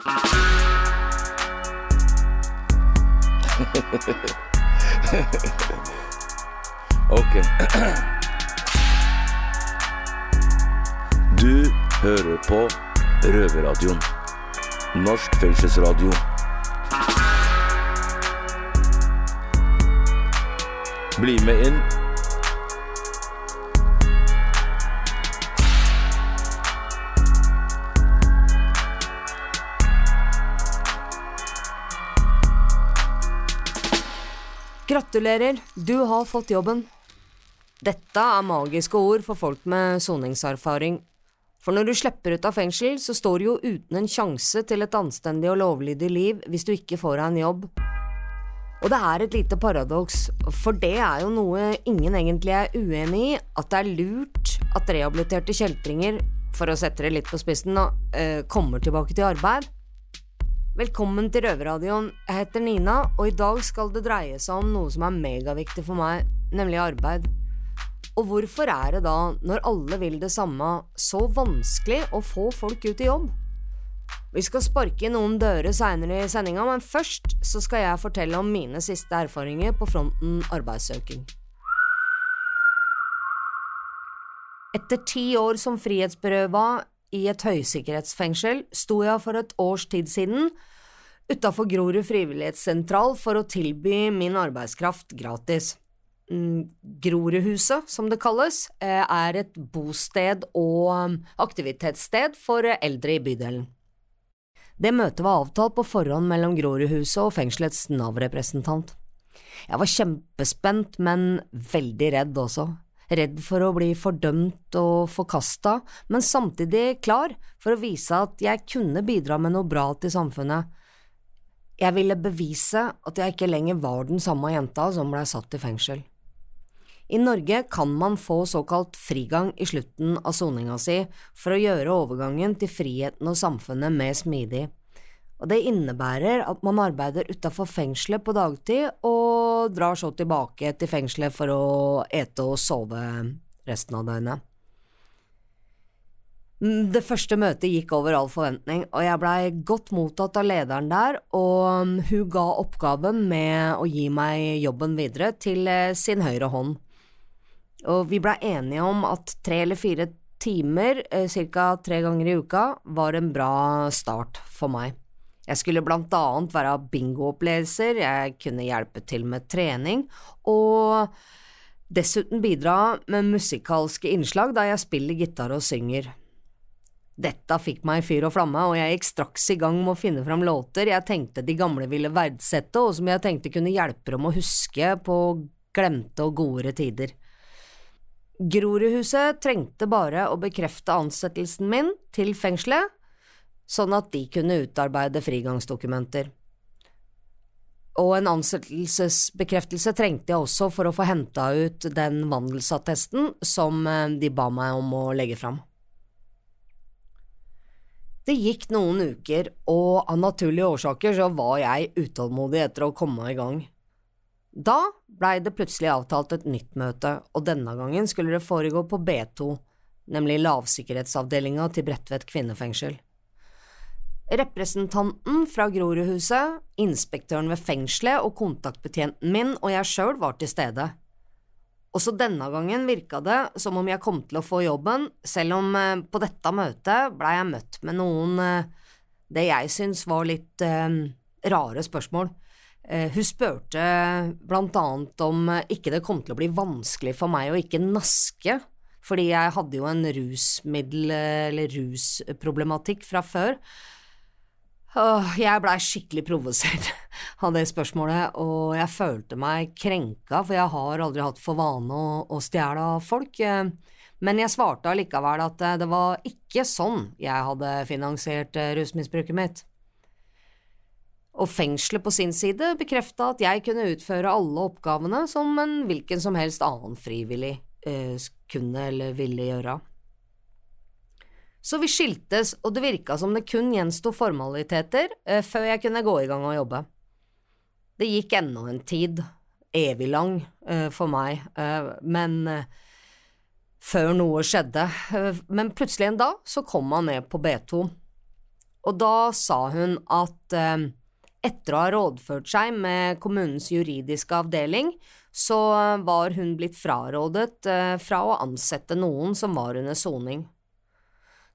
Ok. Du hører på Røverradioen. Norsk fengselsradio. Bli med inn. Gratulerer, du har fått jobben. Dette er magiske ord for folk med soningserfaring. For når du slipper ut av fengsel, så står du jo uten en sjanse til et anstendig og lovlydig liv hvis du ikke får deg en jobb. Og det er et lite paradoks, for det er jo noe ingen egentlig er uenig i, at det er lurt at rehabiliterte kjeltringer, for å sette det litt på spissen, da, eh, kommer tilbake til arbeid. Velkommen til Røverradioen. Jeg heter Nina, og i dag skal det dreie seg om noe som er megaviktig for meg, nemlig arbeid. Og hvorfor er det da, når alle vil det samme, så vanskelig å få folk ut i jobb? Vi skal sparke i noen dører seinere i sendinga, men først så skal jeg fortelle om mine siste erfaringer på fronten arbeidssøking. Etter ti år som frihetsberøva i et høysikkerhetsfengsel sto jeg for et års tid siden utafor Grorud frivillighetssentral for å tilby min arbeidskraft gratis. Mm, Grorudhuset, som det kalles, eh, er et bosted og um, aktivitetssted for eldre i bydelen. Det møtet var avtalt på forhånd mellom Grorudhuset og fengselets Nav-representant. Jeg var kjempespent, men veldig redd også. Redd for å bli fordømt og forkasta, men samtidig klar for å vise at jeg kunne bidra med noe bra til samfunnet. Jeg ville bevise at jeg ikke lenger var den samme jenta som blei satt i fengsel. I Norge kan man få såkalt frigang i slutten av soninga si for å gjøre overgangen til friheten og samfunnet mer smidig, og det innebærer at man arbeider utafor fengselet på dagtid og drar så tilbake til fengselet for å ete og sove resten av døgnet. Mm, Det første møtet gikk over all forventning, og jeg blei godt mottatt av lederen der, og mm, hun ga oppgaven med å gi meg jobben videre til eh, sin høyre hånd. Og vi blei enige om at tre eller fire timer, ca. tre ganger i uka, var en bra start for meg. Jeg skulle blant annet være bingooppleser, jeg kunne hjelpe til med trening, og dessuten bidra med musikalske innslag da jeg spiller gitar og synger. Dette fikk meg i fyr og flamme, og jeg gikk straks i gang med å finne fram låter jeg tenkte de gamle ville verdsette, og som jeg tenkte kunne hjelpe dem å huske på glemte og godere tider. Grorudhuset trengte bare å bekrefte ansettelsen min til fengselet, sånn at de kunne utarbeide frigangsdokumenter. Og en ansettelsesbekreftelse trengte jeg også for å få henta ut den vandelsattesten som eh, de ba meg om å legge fram. Det gikk noen uker, og av naturlige årsaker så var jeg utålmodig etter å komme i gang. Da blei det plutselig avtalt et nytt møte, og denne gangen skulle det foregå på B2, nemlig lavsikkerhetsavdelinga til Bredtvet kvinnefengsel. Representanten fra Grorudhuset, inspektøren ved fengselet og kontaktbetjenten min og jeg sjøl var til stede. Også denne gangen virka det som om jeg kom til å få jobben, selv om eh, på dette møtet blei jeg møtt med noen eh, det jeg syns var litt eh, rare spørsmål. Eh, hun spurte blant annet om eh, ikke det kom til å bli vanskelig for meg å ikke naske, fordi jeg hadde jo en rusmiddel- eller rusproblematikk fra før. Åh, jeg blei skikkelig provosert av det spørsmålet, og jeg følte meg krenka, for jeg har aldri hatt for vane å, å stjele av folk. eh, Men jeg svarte allikevel at eh, det var ikke sånn jeg hadde finansiert eh, rusmisbruket mitt. Og fengselet på sin side bekrefta at jeg kunne utføre alle oppgavene som en hvilken som helst annen frivillig kunne eller ville gjøre. Så vi skiltes, og det virka som det kun gjensto formaliteter eh, før jeg kunne gå i gang og jobbe. Det gikk ennå en tid, evig lang eh, for meg, eh, men eh, før noe skjedde. Eh, Men plutselig en dag så kom han ned på B2. Og da sa hun at eh, etter å ha rådført seg med kommunens juridiske avdeling, så var hun blitt frarådet fra å ansette noen som var under soning.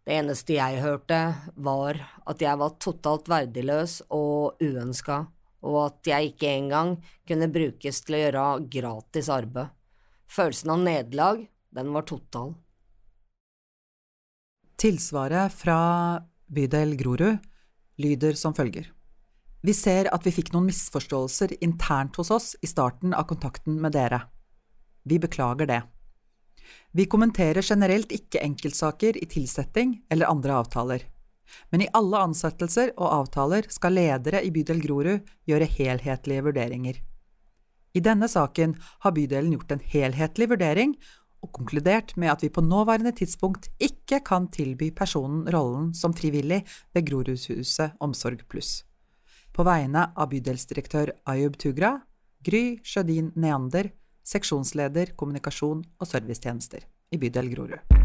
Det eneste jeg hørte, var at jeg var totalt verdiløs og uønska, og at jeg ikke engang kunne brukes til å gjøre gratis arbeid. Følelsen av nederlag, den var total. Tilsvaret fra bydel Grorud lyder som følger. Vi ser at vi fikk noen misforståelser internt hos oss i starten av kontakten med dere. Vi beklager det. Vi kommenterer generelt ikke enkeltsaker i tilsetting eller andre avtaler. Men i alle ansettelser og avtaler skal ledere i bydel Grorud gjøre helhetlige vurderinger. I denne saken har bydelen gjort en helhetlig vurdering og konkludert med at vi på nåværende tidspunkt ikke kan tilby personen rollen som frivillig ved Grorudshuset Omsorg pluss. På vegne av bydelsdirektør Ayub Tugra, Gry Sjødin Neander, seksjonsleder kommunikasjon og servicetjenester i bydel Grorud.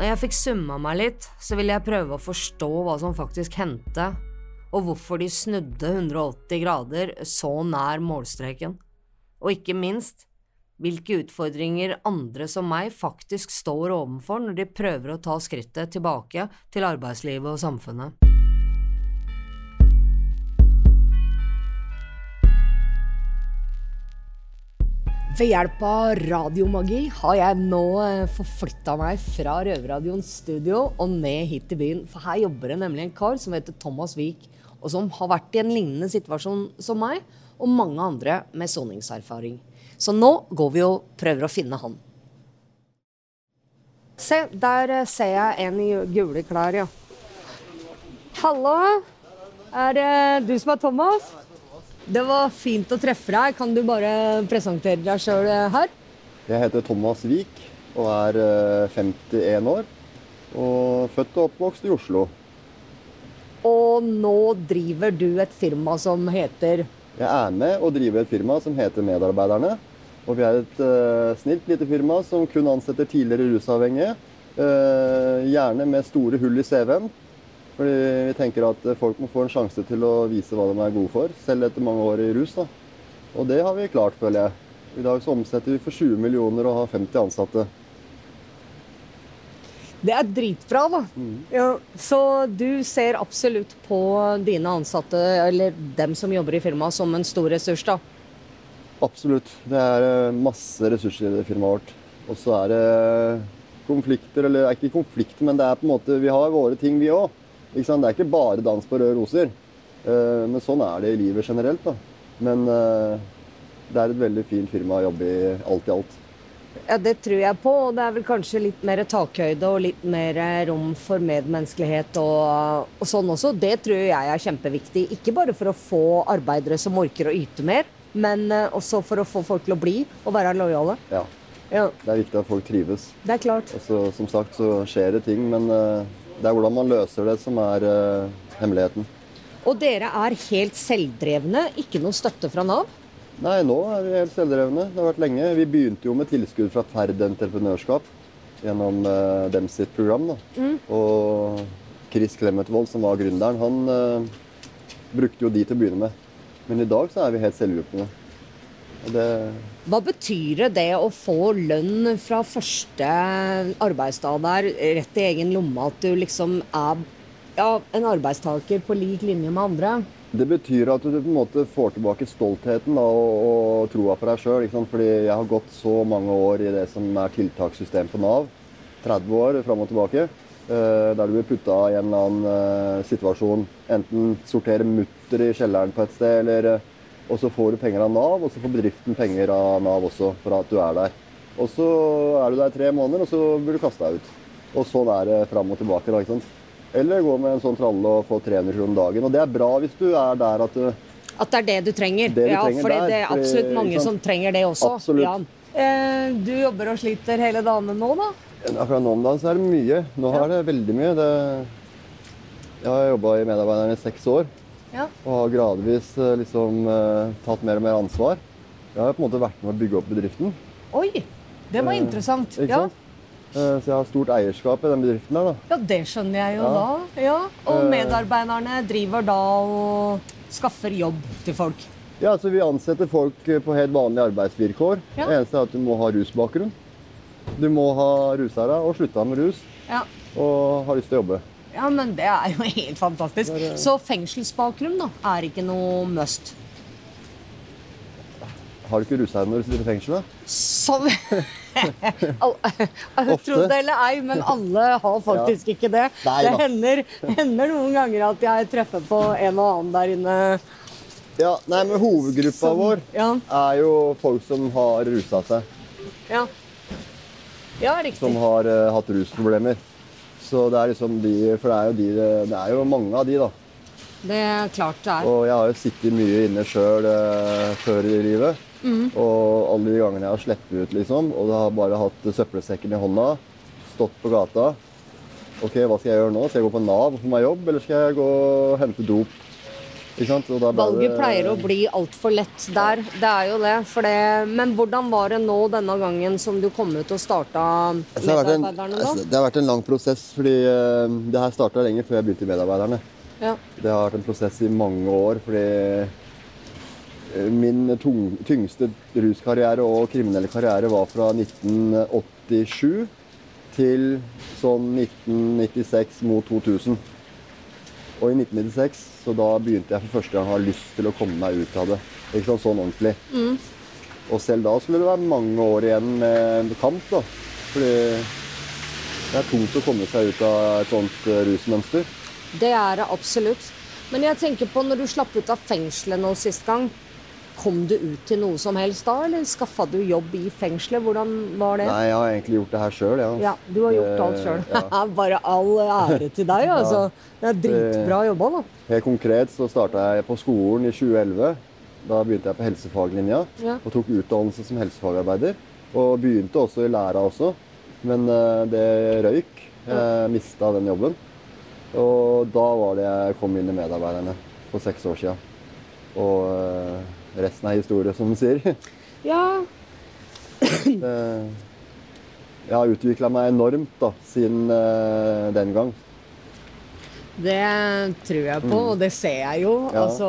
Når jeg fikk summa meg litt, så ville jeg prøve å forstå hva som faktisk hendte, og hvorfor de snudde 180 grader så nær målstreken, og ikke minst hvilke utfordringer andre som meg faktisk står overfor når de prøver å ta skrittet tilbake til arbeidslivet og samfunnet. Ved hjelp av radiomagi har jeg nå forflytta meg fra Røverradioens studio og ned hit til byen. For her jobber det nemlig en kar som heter Thomas Wiik, og som har vært i en lignende situasjon som meg, og mange andre med soningserfaring. Så nå går vi og prøver å finne han. Se, der ser jeg en i gule klær, ja. Hallo! Er det du som er Thomas? Det var fint å treffe deg. Kan du bare presentere deg sjøl her? Jeg heter Thomas Wiik og er 51 år. Og født og oppvokst i Oslo. Og nå driver du et firma som heter Jeg er med og driver et firma som heter Medarbeiderne. Og vi er et uh, snilt lite firma som kun ansetter tidligere rusavhengige. Uh, gjerne med store hull i CV-en. Fordi vi tenker at folk må få en sjanse til å vise hva de er gode for, selv etter mange år i rus. Da. Og det har vi klart, føler jeg. I dag så omsetter vi for 20 millioner og har 50 ansatte. Det er dritbra, da. Mm. Ja, så du ser absolutt på dine ansatte, eller dem som jobber i firmaet, som en stor ressurs, da? Absolutt. Det er eh, masse ressurser i det firmaet vårt. Og så er det konflikter, eller ikke konflikter, men det er på en måte Vi har våre ting, vi òg. Det er ikke bare dans på røde roser. Eh, men sånn er det i livet generelt. Da. Men eh, det er et veldig fint firma å jobbe i alt i alt. Ja, Det tror jeg på. Og det er vel kanskje litt mer takhøyde og litt mer rom for medmenneskelighet og, og, sånn også. Det tror jeg er kjempeviktig. Ikke bare for å få arbeidere som orker å yte mer, men eh, også for å få folk til å bli og være lojale. Ja. ja. Det er viktig at folk trives. Det er klart. Altså, som sagt så skjer det ting, men det er hvordan man løser det som er hemmeligheten. Og dere er helt selvdrevne, ikke noe støtte fra Nav? Nei, nå er vi helt selvdrevne. Det har vært lenge. Vi begynte jo med tilskudd fra Ferd entreprenørskap gjennom uh, dem sitt program. Mm. Og Chris Clemetvold, som var gründeren, han uh, brukte jo de til å begynne med. Men i dag så er vi helt selvhjulpne. Det... Hva betyr det å få lønn fra første arbeidsdag der, rett i egen lomme, at du liksom er ja, en arbeidstaker på lik linje med andre? Det betyr at du på en måte får tilbake stoltheten da, og, og, troa på deg sjøl. Fordi jeg har gått så mange år i det som er tiltakssystem på Nav. 30 år fram og tilbake. Eh, der du blir putta i en eller annen eh, situasjon. Enten sortere mutter i kjelleren på et sted, eller eh, og så får du penger av Nav, og så får bedriften penger av Nav også for at du er der. Og så er du der tre måneder, og så blir du kasta ut. Og sånn er det fram og tilbake. da, ikke sant? Eller gå med en sånn tralle og få 300 kroner dagen. Og det er bra hvis du er der at du At det er det du trenger? Det du ja, for det er absolutt mange som trenger det også. Absolutt. Ja. Eh, du jobber og sliter hele dagene nå, da? Ja, fra nå om dagen så er det mye. Nå ja. er det veldig mye. Det Jeg har jobba i Medarbeiderne i seks år Ja. og har gradvis eh, liksom eh, tatt mer og mer ansvar. Jeg har på en måte vært med å bygge opp bedriften. Oi, det var interessant. Ikke Ja. sant? Eh, Så jeg har stort eierskap i den bedriften der. da. ja, det skjønner jeg jo Ja. da. Ja. Og Eh. medarbeiderne driver da og skaffer jobb til folk. Ja, så Vi ansetter folk eh, på helt vanlige arbeidsvilkår. Ja. Det eneste er at du må ha rusbakgrunn. Du må ha rusa deg og slutta med rus Ja. og har lyst til å jobbe. ja, men det er jo helt fantastisk. Så fengselsbakgrunn da, er ikke noe must. Har du ikke rusa deg når du sitter i fengsel? da? Som Al- Ofte. Tro det eller ei, men alle har faktisk ikke det. Nei det hender, hender noen ganger at jeg treffer på en og annen der inne. Ja, nei, men Hovedgruppa Som- vår ja. er jo folk som har rusa seg. Ja, ja riktig. Som har uh, hatt rusproblemer. Så det er liksom de For det er jo, de, det er jo mange av de, da. Det er klart det er. Og jeg har jo sittet mye inne sjøl uh, før i livet. Mm. Og alle de gangene jeg har sluppet ut, liksom, og har bare hatt søppelsekken i hånda, stått på gata Ok, hva skal jeg gjøre nå? Skal jeg gå på Nav for meg jobb, eller skal jeg gå og hente dop? Valget det- pleier å bli altfor lett der. Det er jo det. For det. Men hvordan var det nå denne gangen som du kom ut og starta Altså, Medarbeiderne da? altså, det har vært en lang prosess, fordi eh, det her starta lenge før jeg begynte i Medarbeiderne. Ja. Det har vært en prosess i mange år, fordi min tyngste ruskarriere og kriminelle karriere var fra 1987 til sånn 1996 mot 2000. Og i 1996, så da begynte jeg for første gang å ha lyst til å komme meg ut av det. Ikke sånn, sånn ordentlig. Og selv da skulle det være mange år igjen med kamp, da. Fordi det er tungt å komme seg ut av et sånt eh, rusmønster. Det er det absolutt. Men jeg tenker på når du slapp ut av fengselet nå sist gang. Kom du ut til noe som helst da, eller skaffa du jobb i fengselet? Hvordan var det? Nei, jeg har egentlig gjort det her sjøl, ja. Ja, du har gjort alt sjøl. ja. Bare all ære til deg, altså. Det er dritbra jobba, da. Helt konkret så starta jeg på skolen i 2011. Da begynte jeg på helsefaglinja Ja. og tok utdannelse som helsefagarbeider. Og begynte også i læra også, men eh, det røyk. Jeg mista den jobben. Og da var det jeg kom inn i Medarbeiderne for seks år sia. Og resten er historie, som de sier. Ja, Det, jeg har utvikla meg enormt da, siden eh, den gang. Det tror jeg på, og det ser jeg jo. Mm. Ja. Altså,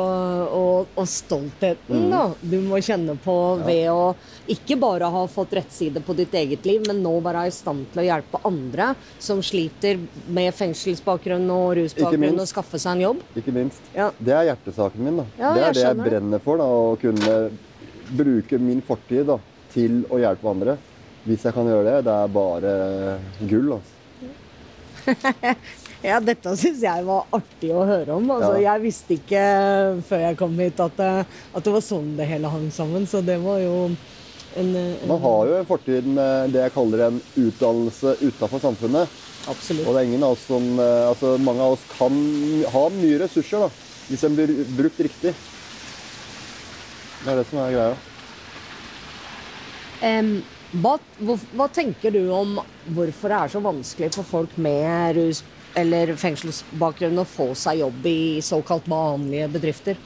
og, og stoltheten Mm. da, du må kjenne på ved å ikke bare ha fått rettside på ditt eget liv, men nå være i stand til å hjelpe andre som sliter med fengselsbakgrunn og rusbakgrunn, og skaffe seg en jobb. Ikke minst. Ja. Det er hjertesaken min. da. Ja, det er det jeg brenner for. da, Å kunne bruke min fortid da, til å hjelpe andre. Hvis jeg kan gjøre det. Det er bare gull. altså. Ja, dette syns jeg var artig å høre om. Altså, Ja. Jeg visste ikke før jeg kom hit at det, at det var sånn det hele hang sammen, så det var jo en, en Man har jo en fortid med det jeg kaller en utdannelse utafor samfunnet. Absolutt. Og det er ingen av oss som eh, Altså, mange av oss kan ha mye ressurser, da. Hvis de blir brukt riktig. Det er det som er greia. Um, hva, hvor, hva tenker du om hvorfor det er så vanskelig for folk med rus- eller fengselsbakgrunn å få seg jobb i såkalt vanlige bedrifter?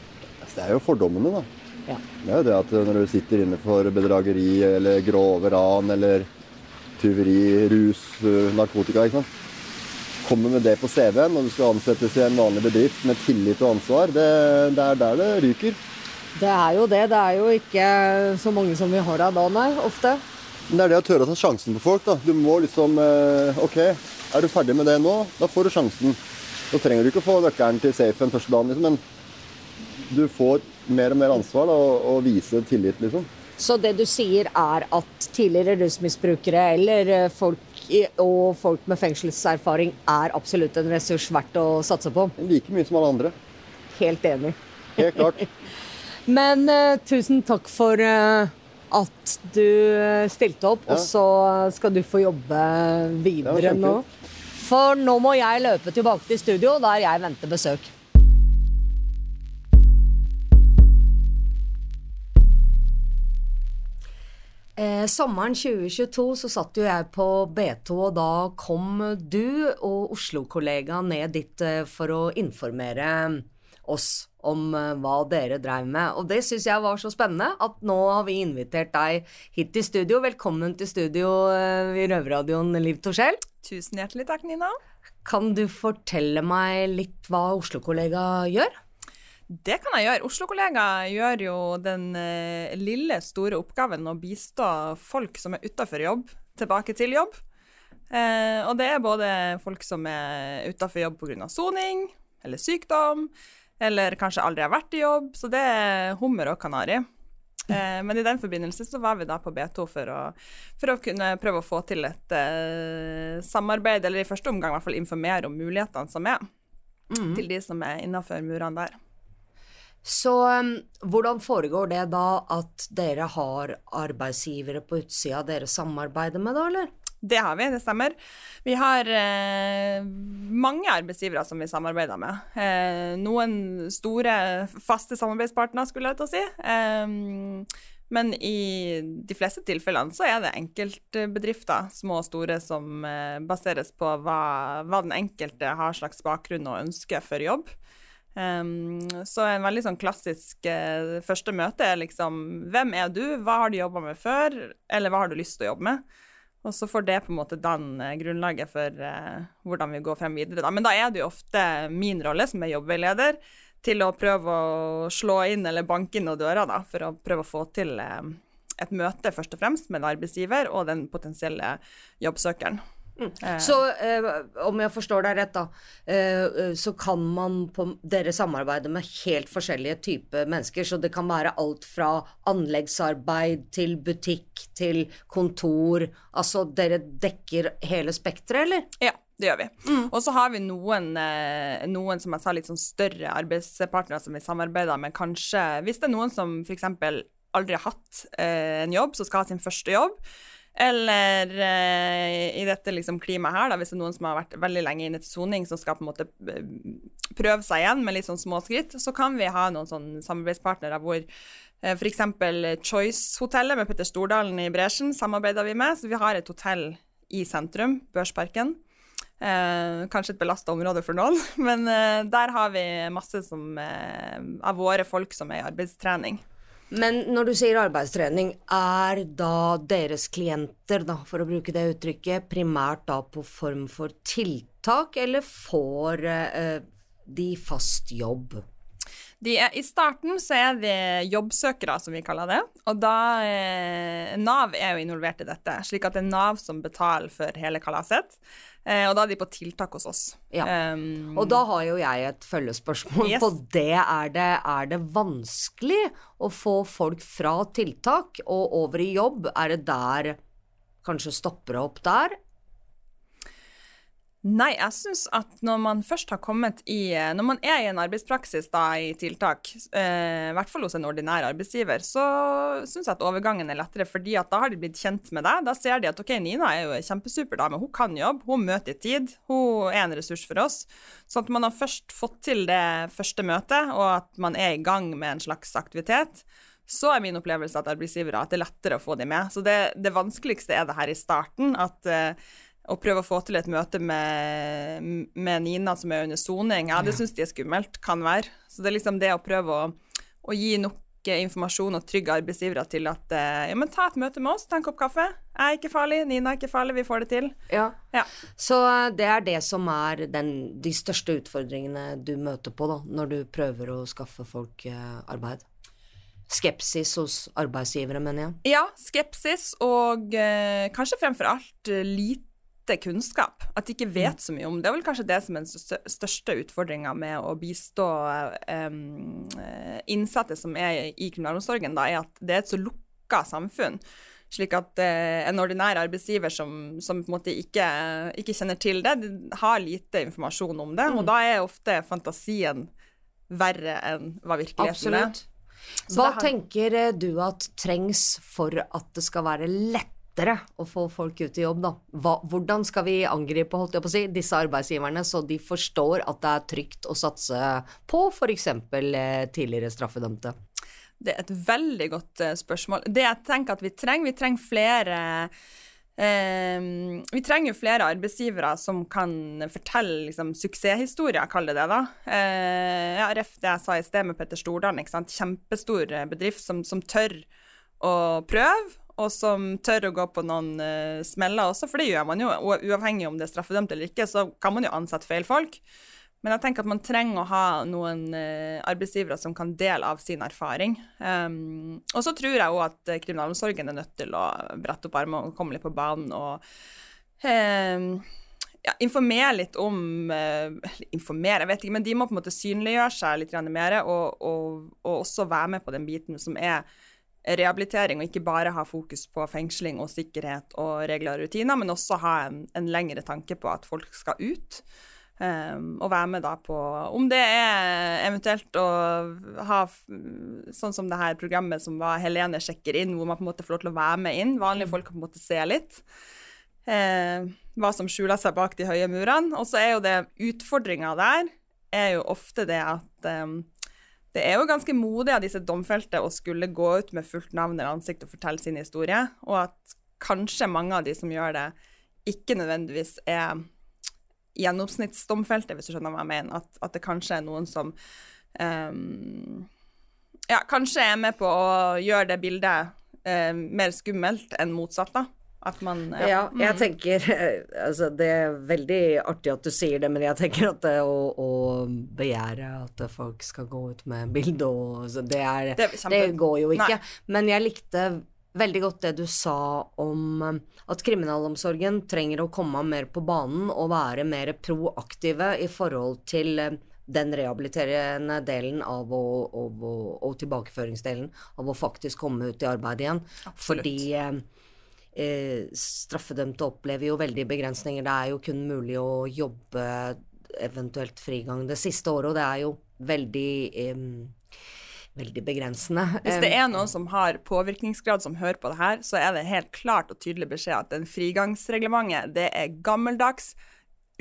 Det er jo fordommene, da. Ja. Det er jo det at når du sitter inne for bedrageri eller grove ran eller tyveri, rus, øh, narkotika ikke sant? Kommer med det på CV-en når du skal ansettes i en vanlig bedrift med tillit og ansvar, det, det er der det ryker. Det er jo det. Det er jo ikke så mange som vi har av da, nei. Ofte. Men det er det å tørre å ta sjansen på folk. da. Du må liksom eh, OK, er du ferdig med det nå? Da får du sjansen. Da trenger du ikke å få nøkkelen til safen første dagen, liksom, men du får mer og mer ansvar da, og, og vise tillit, liksom. Så det du sier er at tidligere rusmisbrukere eller eh, folk og folk med fengselserfaring er absolutt en ressurs verdt å satse på. Like mye som alle andre. Helt enig. Helt klart. Men uh, tusen takk for eh, at du eh, stilte opp, Ja. og så skal du få jobbe videre nå. For nå må jeg løpe tilbake til studio, der jeg venter besøk. Eh, sommeren 2022 så satt jo jeg på B2, og da kom du og Oslo-kollega ned dit eh, for å informere oss om eh, hva dere drev med. Og det syns jeg var så spennende at nå har vi invitert deg hit til studio. Velkommen til studio eh, i Røverradioen, Liv Torskjell. Tusen hjertelig takk, Nina. Kan du fortelle meg litt hva Oslo-kollega gjør? Det kan jeg gjøre. Oslo-kollega gjør jo den eh, lille, store oppgaven å bistå folk som er utafor jobb, tilbake til jobb. Eh, og det er både folk som er utafor jobb pga. soning eller sykdom, eller kanskje aldri har vært i jobb. Så det er hummer og kanari. Eh, men i den forbindelse så var vi da på B2 for å, for å kunne prøve å få til et eh, samarbeid, eller i første omgang i hvert fall informere om mulighetene som er, Mm. til de som er innafor murene der. Så um, hvordan foregår det da at dere har arbeidsgivere på utsida dere samarbeider med, da, eller? Det har vi, det stemmer. Vi har eh, mange arbeidsgivere som vi samarbeider med. Eh, noen store faste samarbeidspartnere, skulle jeg til å si. Eh, men i de fleste tilfellene så er det enkeltbedrifter, små og store, som eh, baseres på hva, hva den enkelte har slags bakgrunn og ønske for jobb. Um, så en veldig sånn klassisk uh, første møte er liksom Hvem er du, hva har du jobba med før, eller hva har du lyst til å jobbe med? Og så får det på en måte den grunnlaget for eh, hvordan vi går frem videre. Da. Men da er det jo ofte min rolle som er jobbveileder til å prøve å slå inn eller banke inn noen dører, da, for å prøve å få til eh, et møte først og fremst med en arbeidsgiver og den potensielle jobbsøkeren. Eh, Så eh, om jeg forstår deg rett, da, eh, eh, så kan man på Dere samarbeide med helt forskjellige typer mennesker, så det kan være alt fra anleggsarbeid til butikk til kontor. Altså dere dekker hele spekteret, eller? Ja, det gjør vi. Og så har vi noen, eh, noen som jeg sa, litt sånn større arbeidspartnere som vi samarbeider med. Kanskje hvis det er noen som f.eks. aldri har hatt eh, en jobb, som skal ha sin første jobb. Eller eh, i dette liksom klimaet her, da, hvis det er noen som har vært veldig lenge inne til soning, som skal på en måte eh, prøve seg igjen med litt sånn små skritt, så kan vi ha noen sånn samarbeidspartnere hvor eh, F.eks. Choice-hotellet med Petter Stordalen i bresjen samarbeider vi med. Så vi har et hotell i sentrum, Børsparken. Eh, kanskje et belasta område for noen, men eh, der har vi masse som, eh, av våre folk som er i arbeidstrening. Men når du sier arbeidstrening, er da deres klienter, da, for å bruke det uttrykket, primært da på form for tiltak, eller får eh, de fast jobb? Er, I starten så er det jobbsøkere, som vi kaller det. Og da eh, Nav er jo involvert i dette, slik at det er Nav som betaler for hele kalaset. Eh, og da er de på tiltak hos oss. Ja. Um, Og da har jo jeg et følgespørsmål Yes. på det. Er, det. er det vanskelig å få folk fra tiltak og over i jobb? Er det der kanskje stopper det opp der? Nei, jeg syns at når man først har kommet i Når man er i en arbeidspraksis da, i tiltak, eh, i hvert fall hos en ordinær arbeidsgiver, så syns jeg at overgangen er lettere, fordi at da har de blitt kjent med deg. Da ser de at ok, Nina er jo kjempesuper dame, hun kan jobb, hun møter i tid, hun er en ressurs for oss. Så at man har først fått til det første møtet, og at man er i gang med en slags aktivitet, så er min opplevelse at arbeidsgivere at det er lettere å få dem med. Så det, det vanskeligste er det her i starten, at eh, å prøve å få til et møte med, med Nina som er under soning, ja, det syns de er skummelt, kan være. Så det er liksom det å prøve å, å gi nok eh, informasjon og trygge arbeidsgivere til at eh, ja, men ta et møte med oss, ta en kopp kaffe. Jeg er ikke farlig, Nina er ikke farlig, vi får det til. Ja. Ja. Så eh, det er det som er den, de største utfordringene du møter på da, når du prøver å skaffe folk arbeid? Skepsis hos arbeidsgivere, mener jeg. Ja, skepsis og eh, kanskje fremfor alt eh, lite kunnskap. At de ikke vet så mye om det. Er vel kanskje det som er den største utfordringa med å bistå eh, innsatte som er i kriminalomsorgen, da, er at det er et så lukka samfunn. Slik at uh, en ordinær arbeidsgiver som, som på en måte ikke, ikke kjenner til det, de har lite informasjon om det. Og da er ofte fantasien verre enn hva virkeligheten er. Absolutt. Så Hva har- tenker eh, du at trengs for at det skal være lettere å få folk ut i jobb, da? Hva, hvordan skal vi angripe holdt jeg på å si, disse arbeidsgiverne, så de forstår at det er trygt å satse på f.eks. Eh, tidligere straffedømte? Det er et veldig godt uh, spørsmål. Det jeg tenker at vi trenger, vi trenger flere Um, Vi trenger jo flere arbeidsgivere som kan fortelle liksom, suksesshistorier, kall det det, da. Uh, ja, Ref det jeg sa i sted med Petter Stordalen. Kjempestor bedrift som, som, tør å prøve, og som tør å gå på noen uh, smeller også, for det gjør man jo. Uavhengig om det er straffedømt eller ikke, så kan man jo ansette feil folk. Men jeg tenker at man trenger å ha noen uh, arbeidsgivere som kan dele av sin erfaring. Um, og så tror jeg òg at uh, kriminalomsorgen er nødt til å brette opp armene og komme litt på banen og um, ja, informere litt om uh, Informere, jeg vet ikke, men de må på en måte synliggjøre seg litt mer, og, og, og også være med på den biten som er rehabilitering, og ikke bare ha fokus på fengsling og sikkerhet og regler og rutiner, men også ha en, en lengre tanke på at folk skal ut. Um, og være med da på Om det er eventuelt å ha sånn som det her programmet som var Helene sjekker inn, hvor man på en måte får lov til å være med inn. Vanlige folk kan på en måte se litt. Uh, hva som skjuler seg bak de høye murene. Og så er jo det utfordringa der er jo ofte det at um, det er jo ganske modig av disse domfelte å skulle gå ut med fullt navn eller ansikt og fortelle sin historie, og at kanskje mange av de som gjør det, ikke nødvendigvis er gjennomsnittsdomfelte, hvis du skjønner hva jeg mener. At, at det kanskje er noen som um, ja, kanskje er med på å gjøre det bildet uh, mer skummelt enn motsatt, da. Man Ja, ja jeg mm. tenker Altså, det er veldig artig at du sier det, men jeg tenker at det å, å begjære at folk skal gå ut med bilde og så det er Det, det går jo ikke. Nei. Men jeg likte veldig godt det du sa om um, at kriminalomsorgen trenger å komme mer på banen og være mer proaktive i forhold til um, den rehabiliterende delen av å, og, og, og tilbakeføringsdelen av å faktisk komme ut i arbeid igjen. Absolutt. Fordi eh, straffedømte opplever jo veldig begrensninger. Det er jo kun mulig å jobbe eventuelt frigang det siste året, og det er jo veldig eh, veldig begrensende. Hvis det er noen som har påvirkningsgrad som hører på det her, så er det helt klart og tydelig beskjed at den frigangsreglementet, det er gammeldags,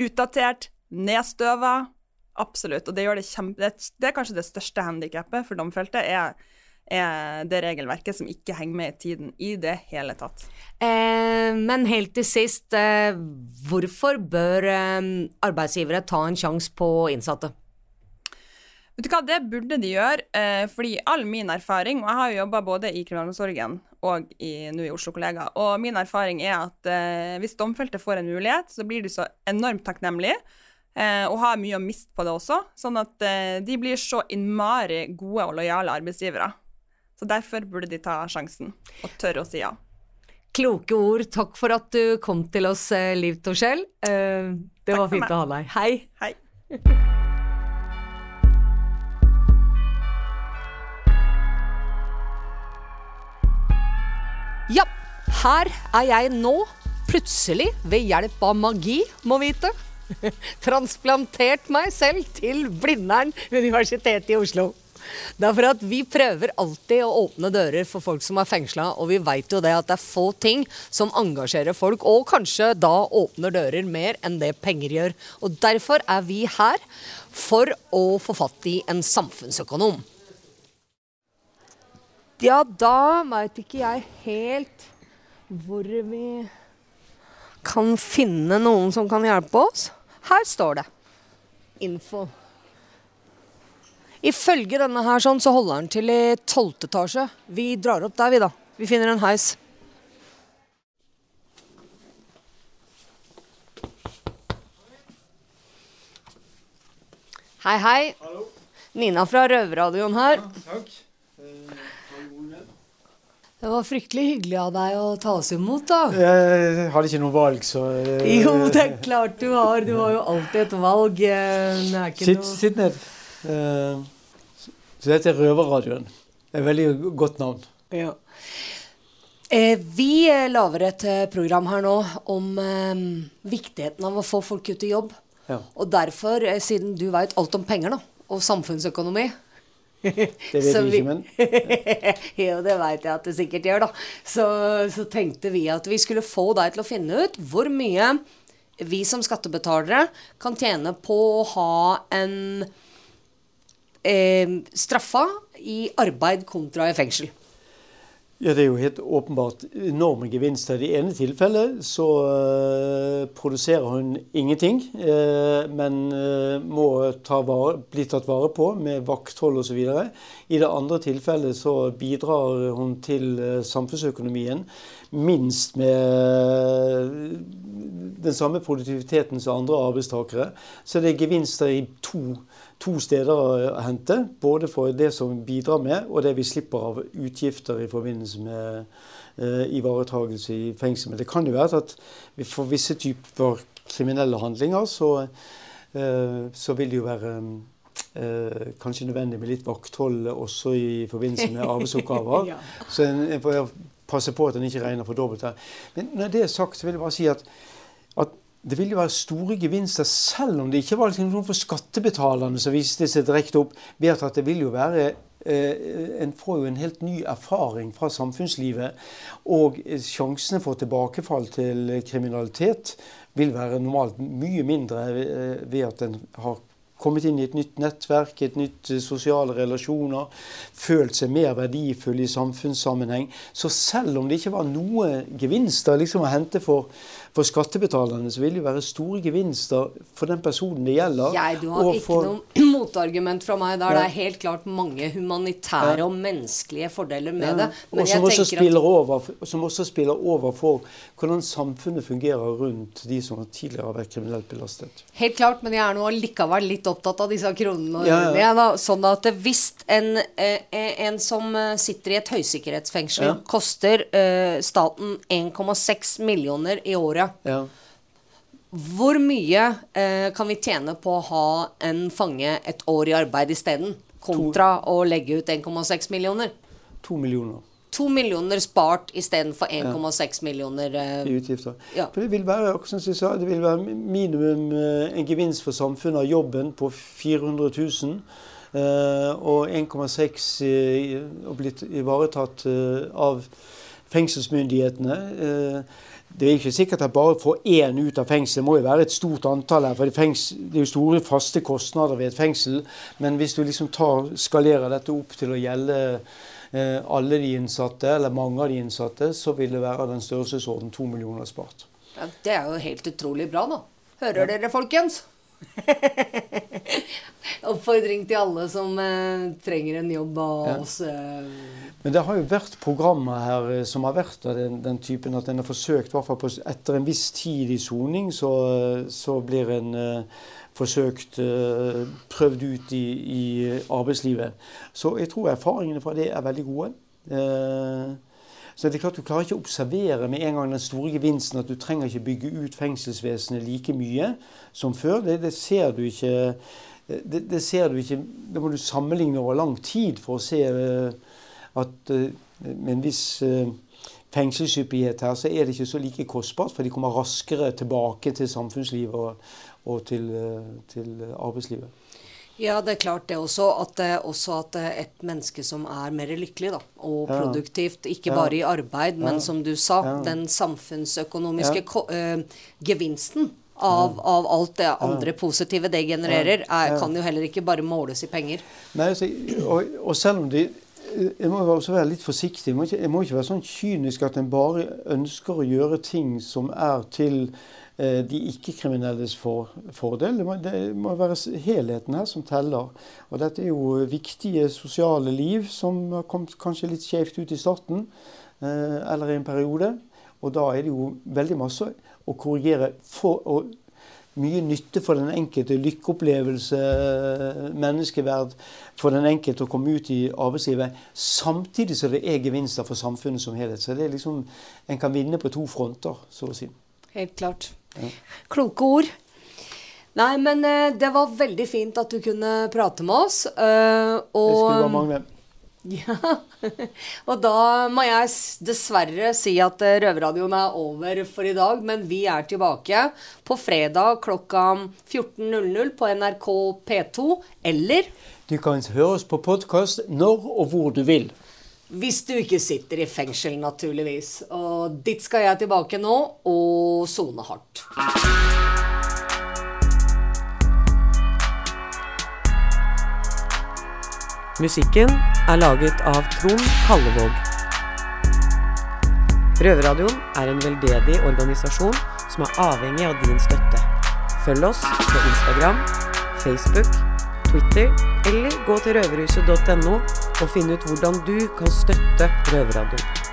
utdatert, nedstøva. Absolutt. Og det gjør det kjempe... Det er kanskje det største handikappet for domfelte, er, er det regelverket som ikke henger med i tiden i det hele tatt. Eh, men helt til sist, eh, hvorfor bør eh, arbeidsgivere ta en sjanse på innsatte? Vet du hva, Det burde de gjøre, eh, fordi all min erfaring Og jeg har jo jobba både i kriminalomsorgen og i, nå i Oslo Kollega, og min erfaring er at eh, hvis domfelte får en mulighet, så blir de så enormt takknemlige. Eh, og har mye å miste på det også. Sånn at de blir så innmari gode og lojale arbeidsgivere. Så derfor burde de ta sjansen og tørre å si ja. Kloke ord. Takk for at du kom til oss, eh, Liv Torskjell. Eh, det Takk var fint å ha deg. Hei. Hei. Ja, her er jeg nå. Plutselig, ved hjelp av magi, må vite. Transplantert meg selv til Blindern Universitetet i Oslo. Det er for at vi prøver alltid å åpne dører for folk som er fengsla, og vi veit jo det at det er få ting som engasjerer folk, og kanskje da åpner dører mer enn det penger gjør. Og derfor er vi her for å få fatt i en samfunnsøkonom. Ja, da veit ikke jeg helt hvor vi kan finne noen som kan hjelpe oss. Her står det info. Ifølge denne her sånn, så holder den til i tolvte etasje. Vi drar opp der, vi, da. Vi finner en heis. Hei, hei. Hallo. Nina fra Røverradioen her. Ja, takk. Det var fryktelig hyggelig av deg å ta oss imot, da. Jeg hadde ikke noe valg, så uh, Jo, det er klart du har. Du har jo alltid et valg. Sitt, noe... sitt, ned. Uh, så dette er Røverradioen. Det er et veldig godt navn. Ja. Eh, vi lager et program her nå om eh, viktigheten av å få folk ut i jobb. Ja. Og derfor, siden du veit alt om penger nå, og samfunnsøkonomi, det vet vi ikke, men Jo, det veit jeg at du sikkert gjør, da. Så, så, tenkte vi at vi skulle få deg til å finne ut hvor mye vi som skattebetalere kan tjene på å ha en eh, straffa i arbeid kontra i fengsel? Ja, Det er jo helt åpenbart enorme gevinster. I det ene tilfellet så uh, produserer hun ingenting, uh, men uh, må ta vare, bli tatt vare på med vakthold osv. I det andre tilfellet så bidrar hun til samfunnsøkonomien minst med den samme produktiviteten som andre arbeidstakere. Så det er gevinster i to tilfeller to steder å hente. Både for det som bidrar med, og det vi slipper av utgifter i forbindelse med eh, ivaretagelse i fengsel. Men det kan jo være at for visse typer kriminelle handlinger så, eh, så vil det jo være eh, kanskje nødvendig med litt vakthold også i forbindelse med arbeidsoppgaver. ja. Så en, en får passe på at en ikke regner for dobbelt her. Men når det er sagt, så vil jeg bare si at, at det vil jo være store gevinster, selv om det ikke var liksom noe for skattebetalerne som viste seg direkte opp. ved at det vil jo være eh, En får jo en helt ny erfaring fra samfunnslivet. Og sjansene for tilbakefall til kriminalitet vil være normalt mye mindre eh, ved at en har kommet inn i et nytt nettverk, et nytt eh, sosiale relasjoner, følt seg mer verdifull i samfunnssammenheng. Så selv om det ikke var noe gevinster liksom å hente for for skattebetalerne så vil det jo være store gevinster for den personen det gjelder. Jeg, du har ikke for... noe motargument fra meg der. Det er helt klart mange humanitære ja. og menneskelige fordeler med ja. det. og som også, at... over, som også spiller over for hvordan samfunnet fungerer rundt de som tidligere har vært kriminelt belastet. Helt klart, men jeg er nå likevel litt opptatt av disse kronene. Ja, ja, ja. Sånn at hvis en, eh, en, som eh, sitter i et høysikkerhetsfengsel, koster uh, staten 1,6 millioner i året ja. Hvor mye eh, kan vi tjene på å ha en fange et år i arbeid isteden, kontra to. å legge ut 1,6 millioner? To millioner. To millioner spart istedenfor 1,6 ja. millioner eh, I utgifter. Ja. For det vil være som jeg sa, det vil være minimum eh, en gevinst for samfunnet av jobben på 400 000. Eh, og 1,6 eh, blitt ivaretatt eh, av fengselsmyndighetene. Det er ikke sikkert at bare får én ut av fengsel. Det må jo være et stort antall her. For det, er jo store faste kostnader ved et fengsel. Men hvis du liksom tar, skalerer dette opp til å gjelde eh, alle de innsatte, eller mange av de innsatte, så vil det være den størrelsesorden to millioner spart. Ja, det er jo helt utrolig bra, da. Hører ja. dere, folkens? Oppfordring til alle som eh, trenger en jobb av ja. oss. Eh. Men det har jo vært programmer her eh, som har vært av den, den, typen at en har forsøkt, i hvert fall på, etter en viss tid i soning, så, så, blir en eh, forsøkt eh, prøvd ut i, i, arbeidslivet. Så jeg tror erfaringene fra det er veldig gode. Eh, så det er klart Du klarer ikke å observere med en gang den store gevinsten at du trenger ikke bygge ut fengselsvesenet like mye som før. Det, det ser du ikke det, det, ser du ikke Da må du sammenligne over lang tid for å se uh, at uh, med en viss uh, fengselshyppighet her, så er det ikke så like kostbart, for de kommer raskere tilbake til samfunnslivet og, og til, til arbeidslivet. Ja, det er klart det også. At, også at et menneske som er mer lykkelig da, og ja. produktivt, ikke ja. bare i arbeid, men ja. som du sa, den samfunnsøkonomiske uh, gevinsten av, av, alt det andre positive det genererer, er, kan jo heller ikke bare måles i penger. Nei, altså, og, og, selv om de jeg må også være litt forsiktig. Jeg må, ikke, jeg må ikke være sånn kynisk at en bare ønsker å gjøre ting som er til de ikke-kriminelles for, fordel. Det må, det må, være helheten her som teller. Og dette er jo viktige sosiale liv som har kommet kanskje litt skjevt ut i starten, eh, eller i en periode. Og da er det jo veldig masse å korrigere for, og mye nytte for den enkelte. Lykkeopplevelse, menneskeverd for den enkelte å komme ut i arbeidslivet. Samtidig som det er gevinster for samfunnet som helhet. Så det er liksom, en kan vinne på to fronter, så å si. Helt klart. Kloke ord. Nei, men uh, det var veldig fint at du kunne prate med oss. Og, det skulle bare mangle. Ja. og da må jeg dessverre si at uh, Røverradioen er over for i dag. Men vi er tilbake på fredag klokka 14.00 på NRK P2. Eller Du kan høre oss på podkast når og hvor du vil. Hvis du ikke sitter i fengsel, naturligvis. Og dit skal jeg tilbake nå og sone hardt. Musikken er laget av Trond Kallevåg. Røverradioen er en veldedig organisasjon som er avhengig av din støtte. Følg oss på Instagram, Facebook, Twitter eller gå til røverhuset.no og finne ut hvordan du kan støtte Røverradioen.